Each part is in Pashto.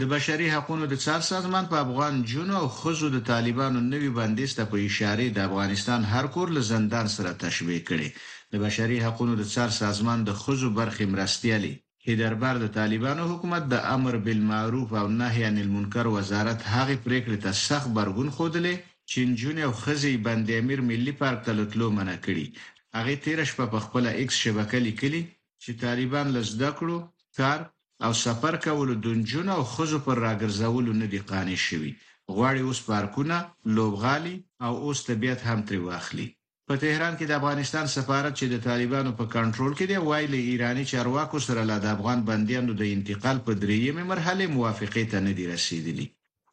د بشري حقونو د څار سازمان په افغان نجونو او ښځو د طالبانو نوي بندیز ته په اشارې د افغانستان هر کور له زندان سره تشبیه کړی. د بشري حقونو د څار سازمان د ښځو برخې مرستیالې، هیدربار د طالبانو حکومت د امر بالمعروف او نهی عن المنکر وزارت هغې پریکړې ته سخت غبرګون ښودلی چې نجونې او ښځې یې بند امیر ملي پارک ته له تلو منع کړي. هغې تیره شپه په خپله ایکس شبکه لیکلي چې طالبان له زده کړو، کار، او سفر کولو دنجونو او ښځو پر راګرځولو نه دي قانع شوي غواړي اوس پارکونه، لوبغالي او اوس طبیعت هم ترې واخلي. په تهران کې د افغانستان سفارت چې د طالبانو په کنټرول کې دی وايي له ایراني چارواکو سره لا د افغان بندیانو د انتقال په درېیمې مرحلې موافقې ته نه دي رسېدلي.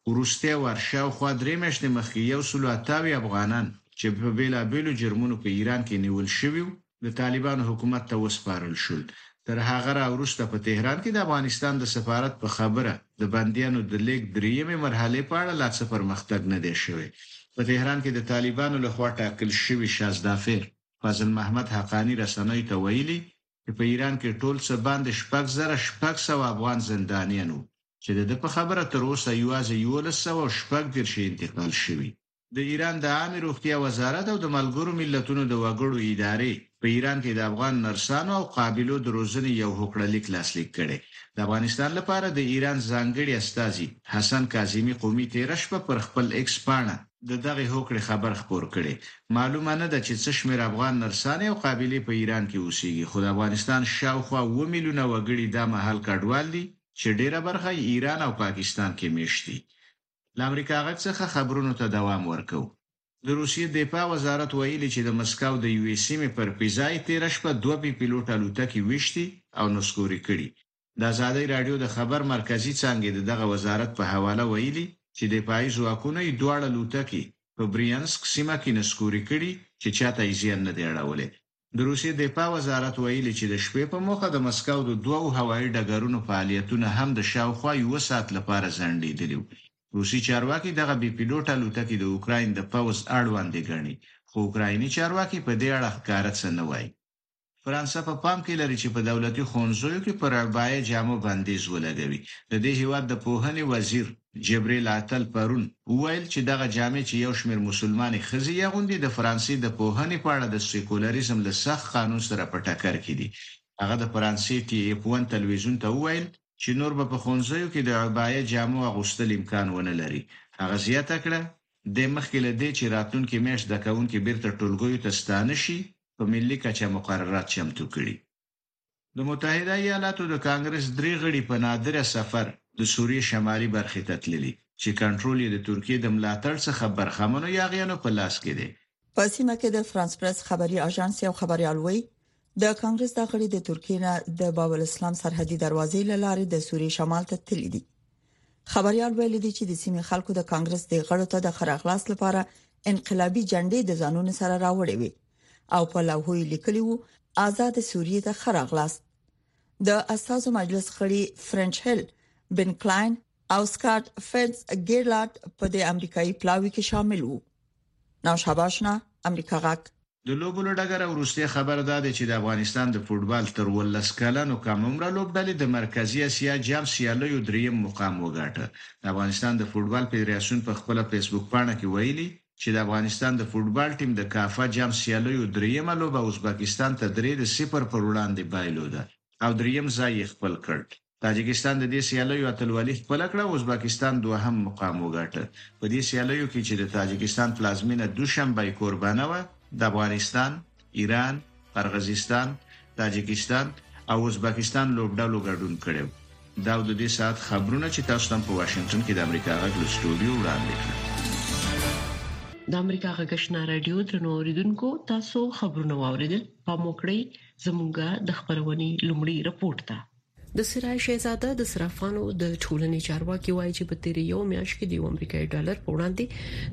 وروسته وار شاوخوا درې میاشتې مخکې یو سلو اته اویا افغانان چې په بېلابېلو جرمونو په ایران کې نیول شوي و، د طالبانو حکومت ته وسپارل شول. تر هغه را وروسته په تهران کې د افغانستان د سفارت په خبره د بندیانو د لېږد درېیمې مرحلې په اړه لا څه پرمختګ نه دی شوی. په تهران کې د طالبانو له خوا ټاکل شوي شازدافیر فضل محمد حقاني رسنیو ته ویلي، چې په ایران کې ټول څه باندې شپږ زره شپږ سوه افغان زندانیان وو چې د ده په خبره تر اوسه یوازې یوولس سوه او شپږ دېرش یې انتقال شوي. د ایران د عامې روغتیا وزارت او د ملګرو ملتونو د وګړو ادارې په ایران کې د افغان نرسانو او قابلو د روزنې یو هوکړه لیک لاسلیک کړی. د افغانستان لپاره د ایران ځانګړي استازي حسن کاظمي قمي تېره شپه پر خپل ایکس پاڼه، د دغې هوکړې خبر خپور کړي. معلومه نه ده چې څه شمېر افغان نرسانې او قابلې په ایران کې اوسېږي، خو د افغانستان شاوخوا اووه میلیونه وګړي دا مهال کډوال دي چې ډېره برخه یې ایران او پاکستان کې مېشت دي. له امریکا غږ څخه خبرونو ته دوام ورکوو. د روسیې دفاع وزارت ویلي چې د مسکو د یوې سیمې پر پېځای تېره شپه دوه بې پیلوټه الوتکې ویشتي او نسکورې کړي. د ازادۍ راډیو د خبر مرکزي څانګې د دغه وزارت په حواله ویلي چې دفاعي ځواکونو یې دواړه لوتکې په بریانسک سیمه کې نسکوري کړي چې چا ته یې زیان نه دی اړولی. د روسیې دفاع وزارت ویلي چې د شپې په موخه د مسکو د دوو هوایي ډګرونو فعالیتونه هم د شاوخوا یوه ساعت لپاره ځنډېدلي وو. روسي چارواکي دغه بې پیلوټه الوتکې د اوکراین د پوځ اړوندې ګڼي، خو اوکرایني چارواکي په دې اړه ښکاره څه نه وايي. فرانسه په پام کې لري چې په دولتي ښوونځیو کې پر عبایه جامو بندیز ولګوي. د دې هېواد د پوهنې وزیر جبریل عتل پرون وویل چې دغه جامې چې یو شمېر مسلمانې ښځې یې اغوندي د فرانسې د پوهنې په اړه د سیکولریزم له سخت قانون سره په ټکر کې دي. هغه د فرانسې ټي ایف ون تلویزیون ته وویل چې نور به په ښوونځیو کې د عبایه جامو اغوستل امکان ونه لري. هغه زیاته کړه، دی مخکې له دې چې راتلونکې میاشت زده کوونکي بېرته ټولګیو ته ستانه شي، په ملي کچه مقررات چمتو کړي. د متحده ایالاتو د کانګرس درې غړي په نادره سفر د سوریې شمالي برخې ته تللي چې کنټرول یې د ترکیې د ملاتړ څخه برخمنو یاغیانو په لاس کې دی. په سیمه کې د فرانس پرس خبري اژانس یو خبریال وایي، د کانګرس دا غړي د ترکیې نه د باب الاسلام سرحدي دروازې له لارې د سوریې شمال ته تللي دي. خبریال ویلي دي چې د سیمې خلکو د کانګرس د غړو ته د خراغلاس لپاره انقلابي جنډې د ځانونو سره راوړې وي او په لوحو یې لیکلي وو آزاد سوریه ته خراغلاس د استاذ مجلس غړي فرنچ هیل بن کلاین او سکاټ فیټز ګیرلارد په دې امریکایي پلاوي کې شامل وو نو شاباشنا امریکا غاک د لوبو له ډګره وروستۍ خبر دا دی چې د افغانستان د فوټبال تر اوولس کلنو کم عمره لوبډلې د مرکزي اسیا جام سیالیو درېیم مقام وګاټه. د افغانستان د فوټبال فدراسیون په خپله فېسبوک پاڼه کې ویلي چې د افغانستان د فوټبال ټیم د کافا جام سیالیو درېیمه لوبه ازبکستان ته درې د صفر پر وړاندې بایلوده او درېیم ځای یې خپل کړ. تاجکستان د دې سیالیو اتلولي خپله کړه او ازبکستان دوهم مقام وګاټه. په دې سیالیو کې چې د تاجکستان پلازمینه دوشنبه کوربانه وه، د افغانستان، ایران، قرغزستان، تاجکستان او ازبکستان لوبډلو ګډون کړی و. دا او د دې ساعت خبرونه چې تاسو ته هم په واشنګټن کې د امریکا غږ له سټوډیو وړاندې کړل. د امریکا غږ اشنا راډیو درنو اوریدونکو تاسو خبرونه واوریدل پام وکړئ زمونږ د خپرونې لومړی رپورټ ته. د سرای شهزاده د صرافانو د ټولنې چارواکي وایي چې په تیرې یو میاشت کې د یو امریکایي ډالر په وړاندې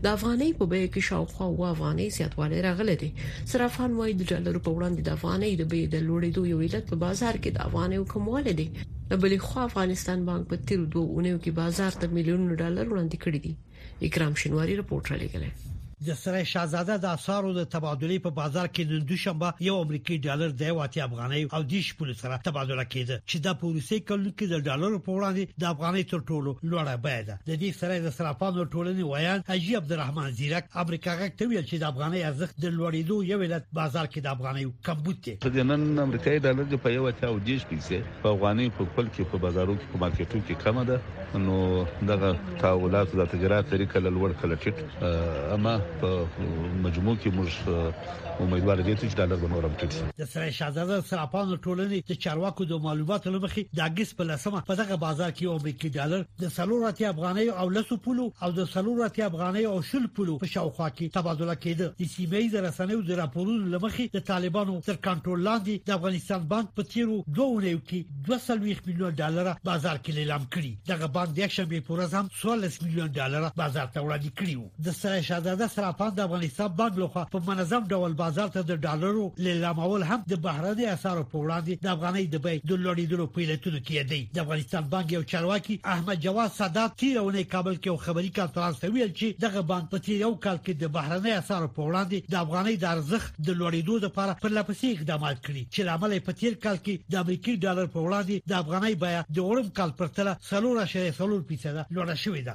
د افغانۍ په بیه کې شاوخوا و افغانۍ زیاتوالی راغلی دی صرافان وایي د ډالر په وړاندې د افغانۍ د بیې د لوړېدو یو علت په بازار کې د افغانۍ کموالی دی بلې خو افغانستان بانک په تیرو دوه اونیو کې بازار ته میلیونونه ډالر وړاندې کړي دي اکرام شینواری رپورټ را لېږلی. د سرای شهزاده د اسعارو د تبادلې په بازار کې نن دوشنبه یو امریکایي ډالر د یو اتیا افغانیو او دېرش پولو سره تبادله کېده چې دا په وروستیو کلونو کې د ډالرو په وړاندې د افغانۍ تر ټولو لوړه بیه ده. د دې سرای د صرافانو ټولنې ویاند حاجي عبدالرحمن ځیرک امریکا غږ ته وویل چې د افغانۍ ارزښت د لوړېدو یو علت بازار کې د افغانیو کمبود دی. ته دې نن امریکایي ډالر دې په یو اتیا او دېرش پیسې په افغانۍ په کل کې په بازارو کې په مارکېټو کې کمه ده نو دغه تحولات د تجارت لري کله لوړ کله ټیټ اما په مجموع کې موږ امیدوار دي چې ډالر به نور هم ټیټ شي د سره شاهزاده سراپانو ټولنې د چارواکو د معلوماتو لمخې د اګست په لسمه په دغه بازار کې یو امریکایي ډالر د څلور اتیا افغانۍ او لسو پولو او د څلور اتیا افغانۍ او شل پولو په شاوخوا کې تبادله کېده د سیمه ییز رسنیو د راپورونو لمخې د طالبانو تر کنټرول لاندې د افغانستان بانک په تیرو دوه اونیو کې 240 میلیون ډالر بازار کې لیلام کړي دغه بانک د شنبه په ورځ هم 14 میلیون ډالر بازار ته وړاندې کړي وو د سرای شهزاده سراپان د افغانستان بانک لخوا په منظم ډول بازار ته د ډالرو لیلامول هم د بهرنۍ اسعارو په وړاندې د افغانۍ د بیې د لوړېدلو په علتونو کې دی د افغانستان بانک یو چارواکي احمد جواد سادات تیر اونۍ کابل کې یو خبري کانفرنس ته ویل چې دغه بانک په تیر یو کال کې د بهرنۍ اسعارو په وړاندې د افغانۍ د ارزښت د لوړېدو لپاره پرلپسې اقدامات کړي چې لامل یې په تیر کال کې د امریکایي ډالر په وړاندې د افغانۍ بیه د وړم کال پرتله 4.4 فیصده لوړه شوې ده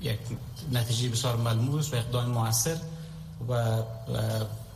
یک نتیجه بسیار ملموس و اقدام موثر و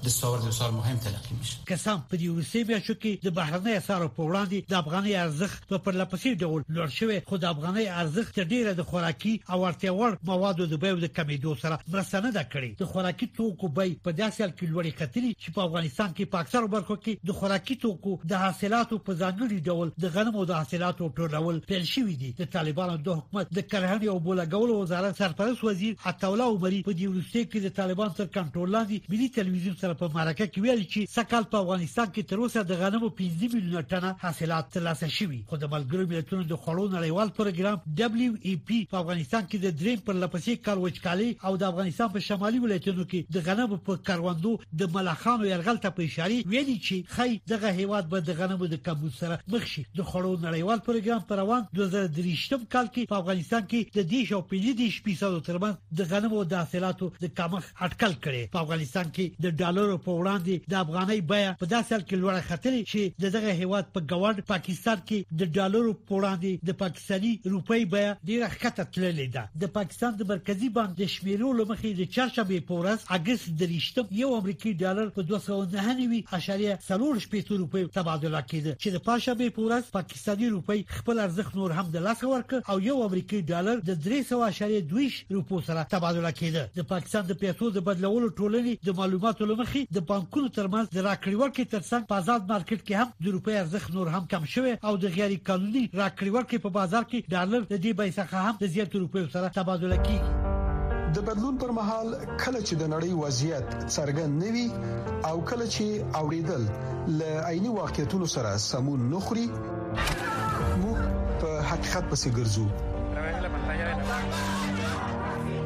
دستاورد بسیار مهم تلقی میشه کسان په دې وروستي میاشتو کې د بهرنۍ اسعارو په وړاندې د افغانۍ ارزښت په پرلپسې ډول لوړ شوی خو د افغانۍ ارزښت تر ډیره د خوراکي او اړتیا وړ موادو د بیو د کمیدو سره مرسته نه ده کړې د خوراکي توکو بیې په داسې حال کې لوړې ختلي چې په افغانستان کې په اکثرو برخو کې د خوراکي توکو د حاصلاتو په ځانګړي ډول د غنمو د حاصلاتو ټولول پیل شوې دي د طالبانو د حکومت د کرهڼې او بولګولو وزارت سرپرست وزیر عطاولا عمري په دې وروستي کې د طالبان تر کنټرول لاندې ملي تلویزیون سره په مرکه کې ویل چې سکهال په افغانستان کې تر اوسه د غنمو 15 میلیونه ټنه حاصلات ترلاسه شوي خو د ملګرو ملتونو د خوړو نړیوال پروګرام دبليو ای پی په افغانستان کې د دریم پر لپسې کال وچکالي او د افغانستان په شمالي ولایتونو کې د غنمو په کروندو د ملخانو يرغل ته په اشاره ویلي چې خی دغه هیواد به د غنمو د کمبود سره مخ شي د خوړو نړیوال پروګرام پر روان 2023م کال کې په افغانستان کې د دیش او پیلي دیش فیصدو ترمن د غنمو د حاصلاتو د کمښت اټکل کړي په افغانستان کې د ډالرو په وړاندې د افغانۍ بیه په داسې حال کې لوړه ختلې چې دغه هیواد په ګوند پاکستان کې د ډالرو په وړاندې د پاکستاني روپۍ بیه ډیره ښکته تللې ده د پاکستان د مرکزی بانک د شمیرو لمخې د چارشنبه په ورځ اگست د ریشتم یو امریکایي ډالر په 209.40 روپۍ تبادله کېده چې د پنځشنبه په ورځ پاکستاني روپۍ خپل ارزښت نور هم د لاسه ورکړ او یو امریکۍ ډالر د درې سوه اعشاریه دوه ویشت روپو سره تبادله کېده. د پاکستان د پیسو د بدلولو ټولنې د معلوماتو له مخې د بانکونو ترمنځ د راکړې ورکړې ترڅنګ په ازاد مارکېټ کې هم د روپۍ ارزښت نور هم کم شوی او د غیري قانوني راکړې ورکړې په بازار کې ډالر له دې بیې څخه هم د زیاتو روپیو سره تبادله کېږي. د بدلون پر مهال کله چې د نړۍ وضعیت څرګند نه وي او کله چې اوریدل ل عیني واقعیتونو سره سمون نه خوري موږ په حقیقت پسې ګرځو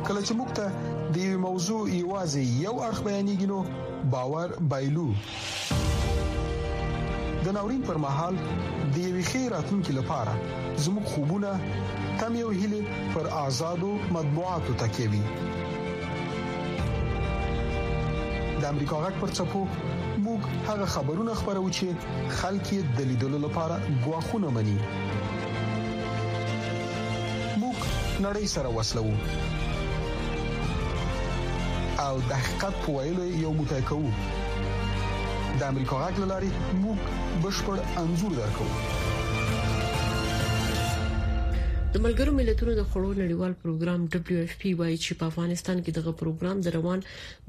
کله چې موږ ته د یو موضوع یوازې یو اړخ بیانېږي نو باور بایلو د ناورین پر مهال د یوې ښې راتلونکې لپاره زموږ خوبونه تم یو هلي پر آزادو مطبوعاتو تکیه وي د امریکا غږ پر چپو موږ هغه خبرونه خبرو چې خلک یې د لیدلو لپاره غواخونه مني موږ نړۍ سره وسلو او د حقیقت په ویلو یو موټی کوو د امریکا غږ لاري موږ بشپړ انزور درکو د ملګرو ملتونو د خړو نړیوال پروګرام WFP وایي چې په افغانستان کې دغه پروګرام د روان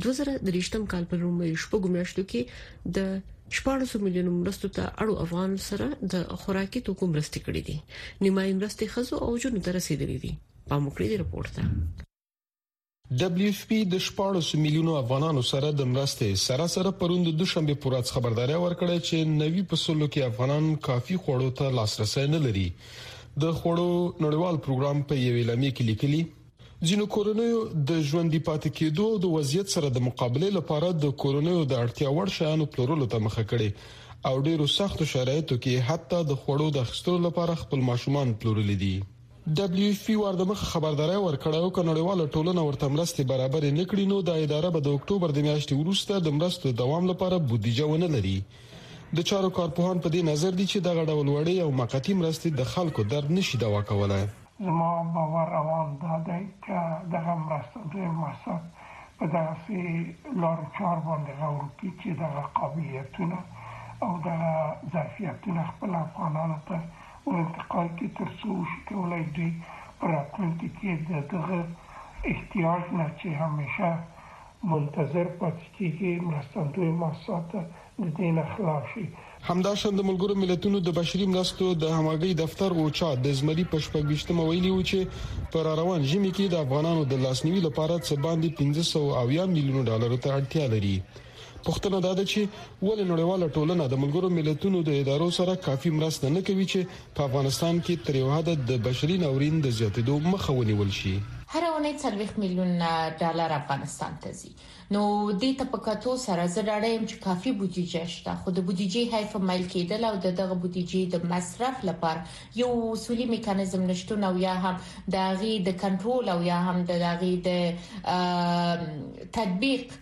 2023م کال په لومړۍ شپږ میاشتو کې د 14 میلیون مرستو ته اړو افغان سره د خوراکي توکو مرستې کړې دي نیمایي مرستې خزو او جنو ته رسیدلې دي په مکړې رپورت ده ډبلیو ایف پی د شپاړس میلیونو افغانانو سره د مرستې سره سره پرون د دوشنبې پر ورځ خبرداری ورکړی چې نوي په سلو کې افغانان کافي خوړو ته لاسرسی نه لري د خوړو نړیوال پروګرام په یوې لمې کې لیکلي ځینو کورنیو د ژوندۍ پاتې کېدو او د وضعیت سره د مقابله لپاره د کورنیو د اړتیا وړ شیانو پلورلو ته مخه کړې او ډیرو سختو شرایطو کې حتی د خوړو د اخیستلو لپاره خپل ماشومان پلورلي دي ډبلیو ایف پي وار د مخه خبرداری ورکړی او که نړیواله ټولنه ورته مرستې برابرې نه کړي نو دا اداره به د اکتوبر د میاشتې وروسته د مرستو د دوام لپاره بودیجه ونه لري د چارو کارپوهان په دې نظر دي چې دغه ډول وړې او مقطي مرستې د خلکو درد نشي دوا کولای زما باور او اند دا دی که دغه مرستندوی مؤسسات په دغسې لارو چارو باندې غور وکړي چې دغه قابلیتونه او دغه ظرفیتونه خپل افغانانو ته او انتقال کړي تر څو وشي کولای دوی په راتلونکي کې د دغه احتیاج نه چې همیشه منتظر پاتې کیږي مرستندوی موسسات ته د دې نه خلاص شي. همداشان د ملګرو ملتونو د بشري مرستو د همغږۍ دفتر اوچا د زمري په شپږ ویشت مه ویلي وو چې په را روان ژمي کې د افغانانو د لاسنیوي لپاره څه باندې پنځه سوه اویا میلیونو ډالرو ته اړتیا لري. پوښتنه دا ده چې ولې نړیواله ټولنه د ملګرو ملتونو د ادارو سره کافي مرسته نه کوي چې په افغانستان کې تر یو حده د بشري ناورین د زیاتېدو مخه ونیول شي؟ هر اونۍ 40 میلیون ډالر افغانستان ته ځي نو دې ته په کتو سره زه ډاډه یم چې کافي بودیجه شته خو د بودیجې حیف مایل کېدل او د دغه بودیجې د مصرف لپاره یو اصولي میکانیزم نشټون او یا هم د غي د کنټرول او یا هم د غي د تطبیق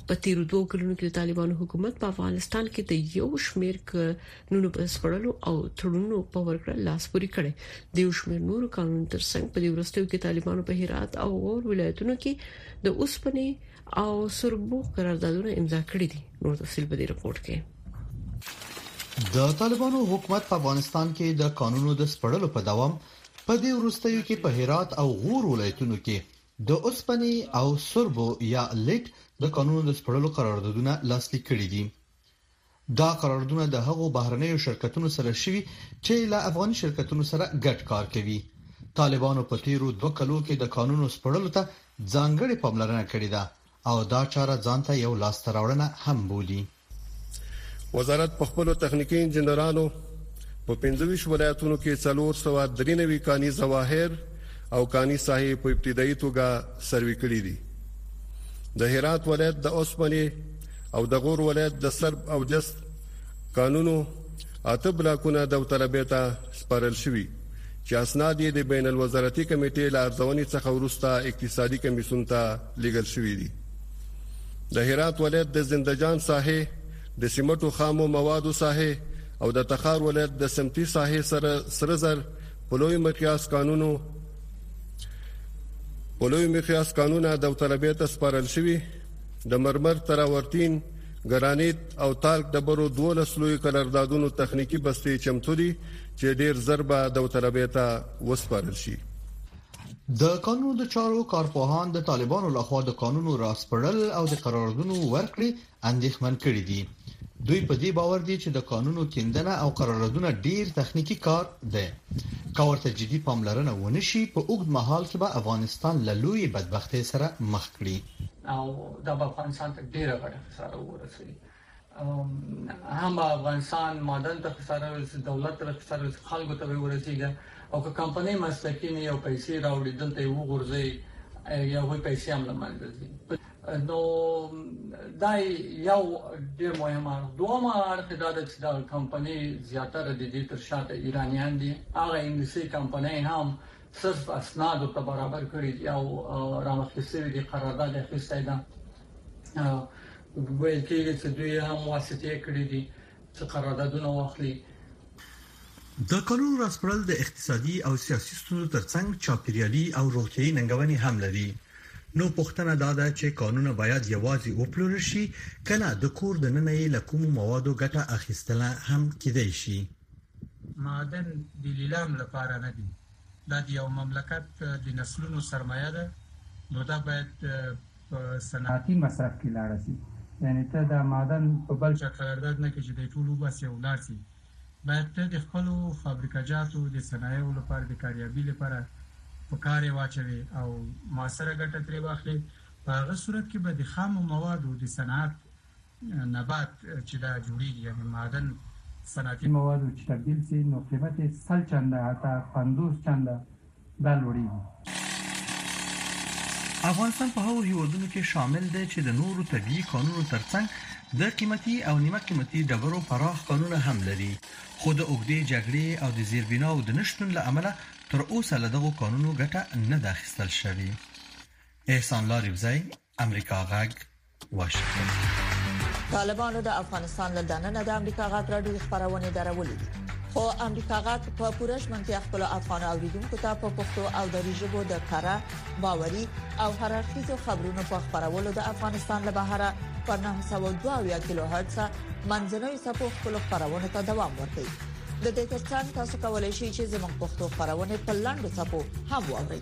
په تیرو دوو کلونو کې د طالبانو حکومت په افغانستان کې د یو شمیر قانونو په سپړلو او تړونونو په ورکړه لاس پوري کړي د یو شمیر نورو قانون ترڅنګ په دې ورستیو کې طالبانو په هرات او اور ولایتونو کې د اوسپنې او سربو قراردادونه امضا کړي دي نور تفصيل په دې رپورت کې د طالبانو حکومت په افغانستان کې د قانونو د سپړلو په دوام په دې ورستیو کې په هرات او غور ولایتونو کې د اوسپنې او سربو یا لیډ د کانونو د سپړلو قراردادونه لاسلیک کړي دي. دا قراردونه د هغو بهرنیو شرکتونو سره شوي چې له افغاني شرکتونو سره ګډ کار کوي. طالبانو په تیرو دوه کلو کې د کانونو سپړلو ته ځانګړې پاملرنه کړې ده او دا چاره ځانته یو لاسته راوړنه هم بولي. وزارت په خپلو تخنیکي انجینرانو په پنځه ویشت ولایتونو کې څلور سوه درې نوي کاني ظواهر او کاني ساحې په ابتدايي توګه سروې کړې دي. د هرات ولایت د اوسپنې او د غور ولایت د سرب او جست کانونو اته بلاکونه داوطلبۍ ته سپارل شوي چې اسناد یې د بین الوزارتي کمېټې له ارزونې څخه وروسته اقتصادي کمیسیون ته لیږل شوي دي د هرات ولایت د زندجان ساحې د سیمټو خامو موادو ساحې او د تخار ولایت د سمتي ساحې سره سره زر په لوی مقیاس قانونو په لوی مقیاس قانونه د طلبې ته سپارل شوی د مرمر تراورتین ګرانیت او تالک دبرو 12 لوی کلردادونو تخنیکی بستې چمتو دي چې ډیر زر به داوطلبۍ ته وسپارل شي. د کانونو د چارو کارپوهان د طالبانو لخوا د کانونو راسپړل او د قراردادونو ورکړې اندېښمن کړي دي. دوی په دې باور دي چې د کانونو کیندنه او قراردادونه ډیر تخنیکي کار دی. که ورته جدي پاملرنه ونه شي، په اوږد مهال کې به افغانستان له لویې بدبختۍ سره مخ کړي. او دا به افغانستان ته ډیره غټه خساره ورسوي. هم افغانستان معدن ته خساره ورسې دولت ته خساره ورسې خلکو ته ورسېږي او که کمپنۍ مسلکي نه یو پیسې راوړي دلته یو غورځي یا هغه پیسې هم لمنځه ځي نو دا یو ډیر مهم اړخ دوم اړخ دا د چې دا کمپنۍ زیاتره د دې تر شاته ایرانیان دي هغه انګلیسي کمپنۍ هم صرف اسناد ته برابر کړی او رامخکې سوي دي قرارداد اخیستی ده ویل کېږي چې دوی هم واسطې کړې دي چې قراردادونه واخلي د قانون راسپړل د اقتصادي او سیاسي ستونزو ترڅنګ چاپیریالي او روغتيایي ننګونې هم لري نو پوښتنه دا ده چې قانون باید یوازې وپلورل شي کنه د کور د ننه یې لکوم موادو ګټه اخیستل هم کیدای شي معدن د لیلام لپاره نه دي دا د یو مملکت د نسلونو سرمایه ده نو دا باید په صنعتي مصرف کې لاړه شي یعنې ته دا معدن په بل چا قرارداد نه کړې چې دی ټول وباسي او لاړ شي باید ته د خپلو فابریکه جاتو د صنایعو لپاره د کاریابي لپاره په کار یې واچوې او موثره ګټه ترې واخلې په هغه صورت کې به د خامو موادو د صنعت نبات چې دا جوړیږي یعنی معدن صنعتی موادو چې تبدیل سي نو قیمت یې سل چنده حتی پنځوس چنده دا لوړیږي. افغانستان په هغو هیوادونو کې شامل دی چې د نورو طبیعي کانونو ترڅنګ د قیمتي او نیمه قیمتي ډبرو پراخ کانونه هم لري خو د اوګدې جګړې او د زیربناو د نشټون له امله تر اوسه له دغو کانونو ګټه نه ده اخیستل شوې احسان لاري وزای امریکا غږ واشنگتن طالبانو د افغانستان له دننه د امریکا غږ راډیو خبرونه درولې دي خو امریکا غږ په پوره شمنتیا خپل افغان اوریدونکو ته په پښتو او دری ژبه د کاره باوري او هررخیزو خبرونو په خبرولو د افغانستان له بهره په 902 کیلو هرتز منځنوي سپو خپل خبرونه ته دوام ورکړي د دې ترڅنګ تاسو کولی شئ چې زموږ پښتو خبرونه په لاندو سپو هم واورئ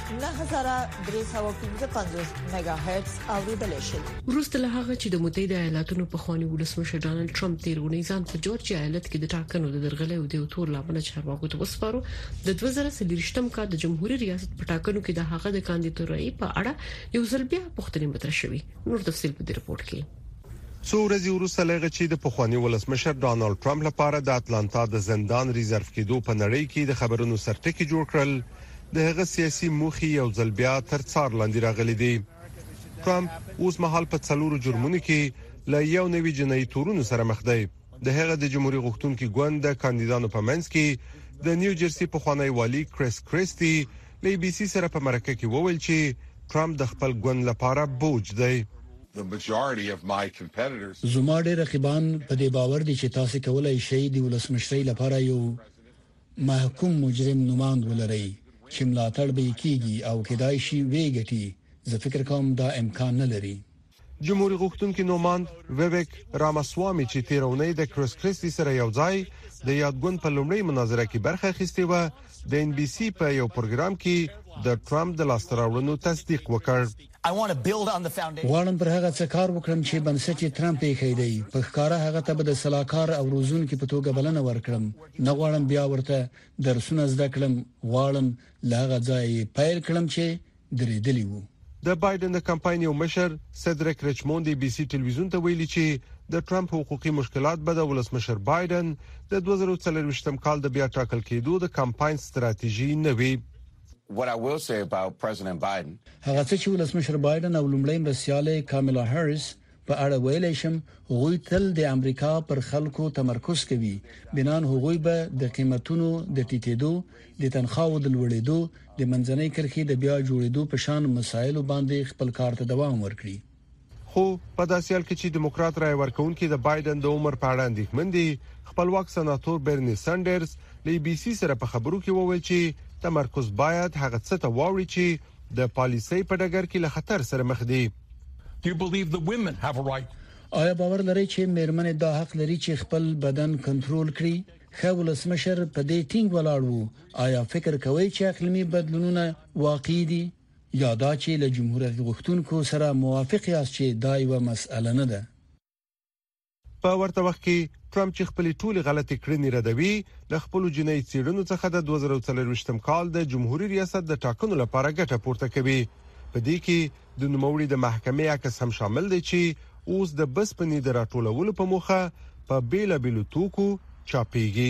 9350 مګاهرتز اوریدل شي وروسته له هغه چې د متحده ایالاتونو په خواني ولسمشر ډونالد ترامپ تیر اونۍ ځان په جورجیا ایالت کې د ټاکنو د درغلې او د تور لامل چارواکو ته وسپارو د 2023 کال د جمهوریت ریاست په ټاکنو کې د هغه د کاندیدورۍ په اړه یو ځل بیا پوښتنې مطرح شوې نور تفصيل په دې رپورت کې څو ورځې وروسته لږه چې د پخوانی ولسمشر ډونالد ترامپ لپاره د اتلانتا د زندان ریزرف کېدو په نړۍ کې د خبرونو سرټکی جوړ کړل د هغه سیاسي موخي یو ځل بیا تر څار لاندې راغلي دي ترامپ اوس مهال په څلورو جرمونو کې له یو نوي جنایي تورونو سره مخ دی د هغه د جمهوریت غوښتونکي ګوند د کاندیدانو په منځ کې د نیو جرسی په خوانی والی کریس کریستی لی بی سی سره په مرکه کې وویل چې ترامپ د خپل ګوند لپاره بوج دی زما ډیر رقیبان په دې باور دي چې تاسو کولای شئ د ولسمشرۍ لپاره یو محکوم مجرم نوماند ولرئ چې ملاتړ به یې کیږي او کیدای شي ویې ګټي، زه فکر کوم دا امکان نه لري. جمهوري غوښتونکي نوماند ویویک راماسوامي چې تیره اونۍ د کریس کریسټي سره یو ځای د یاد ګوند په لومړۍ مناظره کې برخه اخیستې وه، د ان بي سي په یو پروګرام کې د ټرمپ د لاسته راوړنو تصدیق وکړ. غواړم پر هغه څه کار وکړم چې بنسټ یې ترامپ ایښی دی، په ښکاره هغه ته به د سلاکار او روزونکي په توګه بلنه ورکړم، نه غواړم بیا ورته درسونه زده کړم، غواړم له هغه ځایه یې پیل کړم چې درېدلي وو. د بایډن د کمپاین یو مشر سدرک ریچموند ای بي سي ټلویزیون ته ویلي چې د ټرمپ حقوقي مشکلات به د ولسمشر بایډن د 2024 کال د بیا ټاکل کېدو د کمپاین ستراتیژي نه وي. هغه څه چې ولسمشر بایډن او لومړۍ مرستیاله کاملا هریس په اړه ویلی شم، هغوی تل د امریکا پر خلکو تمرکز کوي، بنان هغوی به د قیمتونو د ټیټیدو، د تنخواوو د لوړیدو، د منځنۍ کرښې د بیا جوړیدو په شان مسایلو باندې خپل کار ته دوام ورکړي. خو په داسې حال کې چې دیموکرات رای ورکونکي د بایډن د عمر په اړه اندېښمن دي خپلواک سناتور برني سانډرز لی بي سي سره په خبرو کې وویل چې تمرکز باید هغه څه ته واوړي چې د پالیسۍ په ډګر کې له خطر سره مخ دي آیا باور لرئ چې میرمنې دا حق لري چې خپل بدن کنټرول کړي خو ولسمشر په دې ټینګ ولاړ وو آیا فکر کوئ چې اقليمي بدلونونه واقعي دي یا دا چې له جمهورري غوښتونکو سره موافق یاست چې دا یوه مسئله نه ده. په ورته وخت کې ټرمپ چې خپلې ټولې غلطې کړنې ردوي، له خپلو جنایي څېړنو څخه د 2024م کال د جمهوري ریاست د ټاکنو لپاره ګټه پورته کوي. په دې کې د نوموړي د محکمې عکس هم شامل دی چې اوس د بسپنې د راټولولو په موخه په بیلابیلو توکو چاپیږي.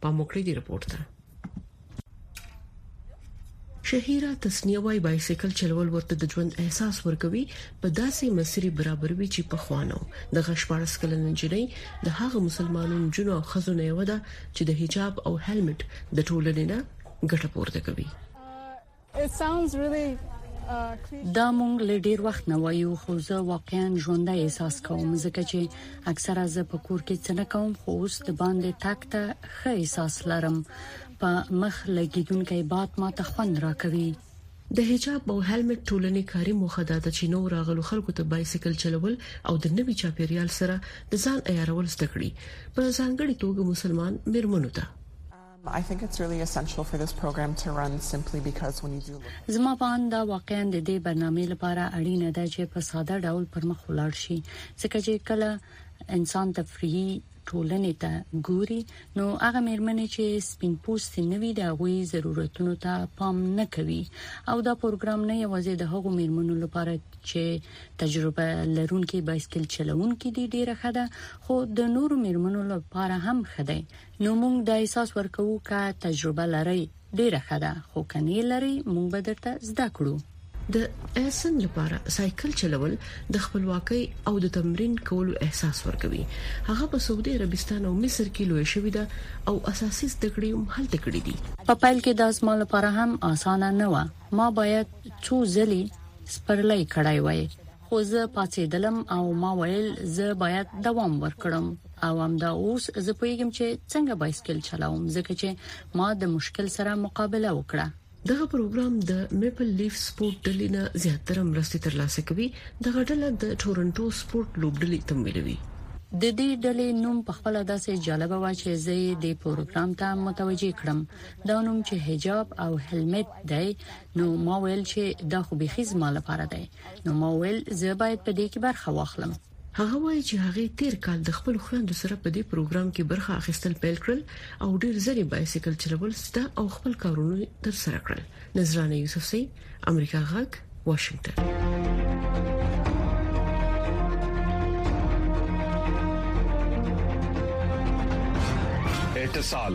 پام وکړئ د رپورت ته شهیره تسنیه وای بایسیکل چلول ورته د ژوند احساس ورکوي په داسې مسری برابر وی چې په خوانو د غشپارس کلن جنۍ د هغه مسلمانو جنو او خزو نه ودا چې د حجاب او هلمټ د ټولنې نه ګټه پورته کوي دا مونږ له ډیر وخت نه وایو خو زه واقعا ژوندۍ احساس کوم ځکه چې اکثره زه په کور کې څه نه کوم خو اوس د باندې تک ته ښه احساس لرم په مخ لګیدونکې باد ما ته خوند راکوي د حجاب او هلمټ ټولنې کاری موخه دا ده چې نو راغلو خلکو ته بایسیکل چلول او د نوي چاپیریال سره د ځان عیارول زده کړي په ځانګړي توګه مسلمان میرمنو ته زما په اند دا واقعاً د دې برنامې لپاره اړینه ده چې په ساده ډول پر مخ ولاړ شي ځکه چې کله انسان تفریحي ټولنې ته ګوري نو هغه مېرمنې چې سپین پوستې نه وي د غوي ضرورتونو ته پام نه کوي او دا پروګرام نه یوازې د هغو مېرمنو لپاره چې تجربه لرونکي بایسکل چلوونکي دي ډیره خده خو د نورو مېرمنو لپاره هم خده نو موږ دا احساس ورکوو که تجربه لرئ ډیره ښه ده خو کني لري موږ به درته زده کړو د احسن لپاره سایکل چلول د خپلواکۍ او د تمرین کولو احساس ورکوي هغه په سعودي عربستان او مصر کې لوی شوی ده او اساسي زده کړې هم هلته کړې دي په پیل کې دا زما لپاره هم اسانه نه و ما باید څو ځلې سپرلۍ کړای وای خو زه پاتېدلم او ما ویل زه باید دوام ورکړم او همدا اوس زه پوهیږم چې څنګه بایسکل چلاوم ځکه چې ما د مشکل سره مقابله وکړه دغه پروګرام د میپل لیف سپورت ډلې نه زیاتره مرستې ترلاسه کوي دغه ډله د ټورنټو سپورت لوبډلې تمویلوي د دې ډلې نوم په خپل داسې جالب و چې زه یې د پروګرام ته متوجه کړم دا نوم چې حجاب او هلمت دی نو ما ویل چې دا خو به خیز مال لپاره دی نو ما ویل زه باید په دې کې برخه واخلم هغه وایي چې هغه تیر کال د خپل خويندو سره په دې پروګرام کې برخه اخیستل پیل کړل او ډیر ځلې بایسیکل چلول ستا او خپل کارونه تر سره کړل نظرانه یوسف سي امریکا غاک واشنگټن اتصال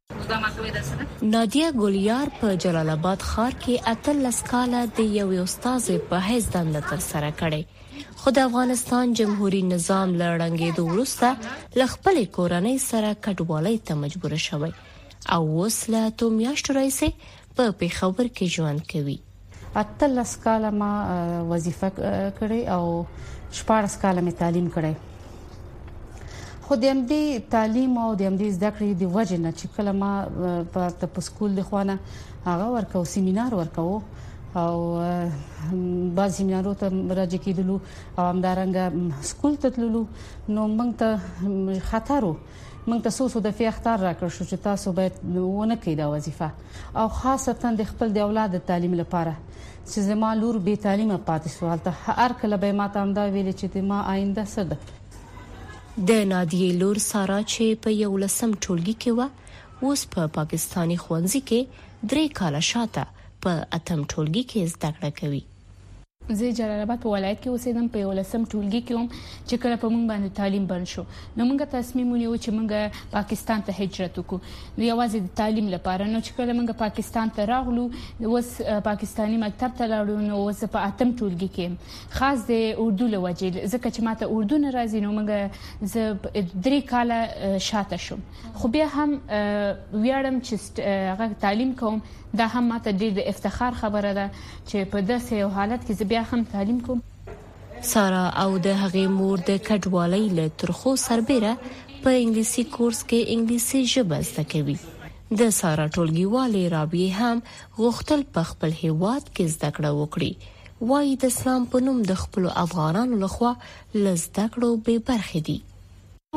نادیه ګلیار په جلال اباد ښار کې اتلس کاله د یوې استادې په حیث دنده ترسره کړې، خو د افغانستان جمهوري نظام له ړنګېدو وروسته له خپلې کورنۍ سره کډوالۍ ته مجبوره شوې او اوس له اتو میاشتو راهیسې په پیښور کې ژوند کوي اتلس کال ما وظیفه کړې او شپارس کال مې تعلیم کړې خو د امدی تعلیم او د امدی زده کړې د وجه نه چې کله ما په تپسکول د خوانه هغه ورکو سیمینار ورکو او بعض سیمینارو ته راځي کېدلو او همدارنګه سکول ته تللو نو موږ ته خطر وو موږ ته څو څو دفعې اخطار راکړ شو چې تاسو باید ونه کړئ دا وظیفه او خاصتا د خپل د اولاد د تعلیم لپاره چې زما لور بې تعلیمه پاتې شو هلته هر کله به ما ته همدا ویل چې د ما آینده څه ده د نادیې لور سارا چې په یولسم ټولګي کې و اوس په پاکستاني ښوونځي کې درې کاله شاته په اتم ټولګي کې زده کړه کوي زه جلال اباد په ولایت کې اوسېدم په یولسم ټولګي کې وم چې کله په مونږ باندې تعلیم بند شو نو مونږ تصمیم ونیو چې مونږ پاکستان ته هجرت وکړو نو یوازې د تعلیم لپاره نو چې کله مونږ پاکستان ته راغلو اوس پاکستانی مکتب ته لاړو نو اوس په اتم ټولګي کې خاص د اردو لوجې ځکه چې ماته اردو نه راځي نو مونږ زه درې کاله شاته شوم خو بیا هم ویاړم چې هغه تعلیم کوم دا هم ماته ډېر د افتخار خبره ده چې په داسې یو حالت کې زه بیا هم تعلیم کوم. سارا او د هغې مور د کډوالۍ له ترخو سربېره په انګلیسي کورس کې انګلیسي ژبه زده کوي. د سارا ټولګیوالې رابیې هم غوښتل په خپل هېواد کې زده کړه وکړي، وايي د اسلام په نوم د خپلو افغانانو لخوا له زده کړو بې برخې دي.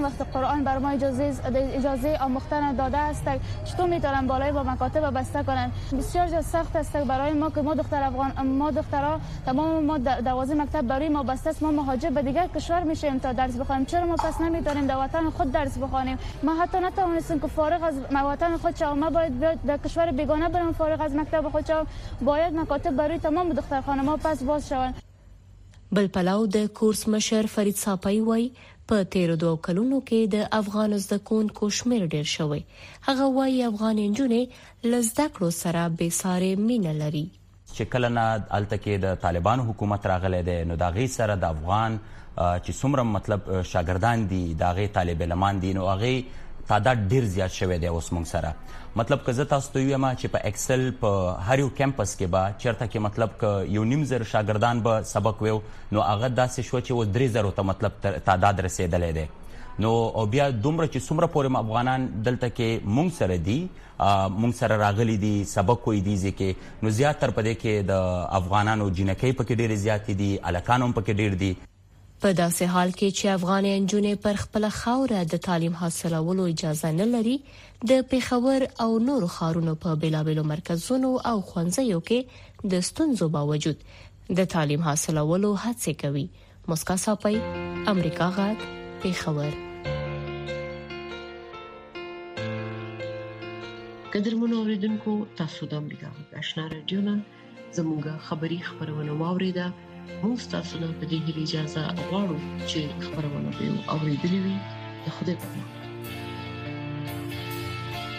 وقت قرآن بر ما اجازه اجازه آموختن داده است چطور میتونن بالای با مکاتب بسته کنن بسیار جا سخت است برای ما که ما دختر افغان ما دخترا تمام ما دوازه مکتب برای ما بسته است ما مهاجر به دیگر کشور میشیم تا درس بخوانیم چرا ما پس نمیتونیم در وطن خود درس بخوانیم ما حتی نتوانستیم که فارغ از وطن خود چا ما باید در کشور بیگانه برم فارغ از مکتب خود چه باید مکاتب برای تمام دختر ما پس باز شوند بل پلو د کورس مشر فرید ساپی وايي، په تېرو دوو کلونو کې د افغانو زده کوونکو شمېر ډېر شوی. هغه وايي، افغانې نجونې له زده کړو سره بې سارې مینه لري. چې کله نه هلته کې د طالبانو حکومت راغلی دی، نو د هغې سره د افغان چې څومره مطلب شاګردان دي د هغې طالب علمان دي نو هغې تعداد ډیر زیات شوی دی اوس موږ سره مطلب که زه تاسو ته ویم چې په اکسل په هر یو کمپس کې به چرته کې مطلب که یو نیم زر شاګردان به سبق ویو نو هغه داسې شو چې و درې زرو ته مطلب تعداد رسیدلې دی نو او بیا دومره چې څومره پورې افغانان دلته کې مونږ سره دي مونږ سره راغلي دي سبق وي دي ځکه نو زیات تر پدې کې د افغانانو جنکۍ پکې ډېر زیات دي الکان هم پکې ډېر دي په داسې حال کې چې افغانې انجونې پر خپل خاوره د تعلیم حاصلولو اجازه نه لري د پیښور او نورو خارونو په بیلابیلو مرکزونو او خونځیو کې د ستونزو باوجود د تعلیم حاصلولو هڅې کوي مسکا صاحب امریکا غږ پیښور قدرمن اوریدونکو تاسو د امریکا غږ آشنا رادیو نه زموږه خبری خبرونه واوریده موږ تاسو نه په دې هیله اجازه غواړو چې خبرونه به اوریدلې وي د خوده په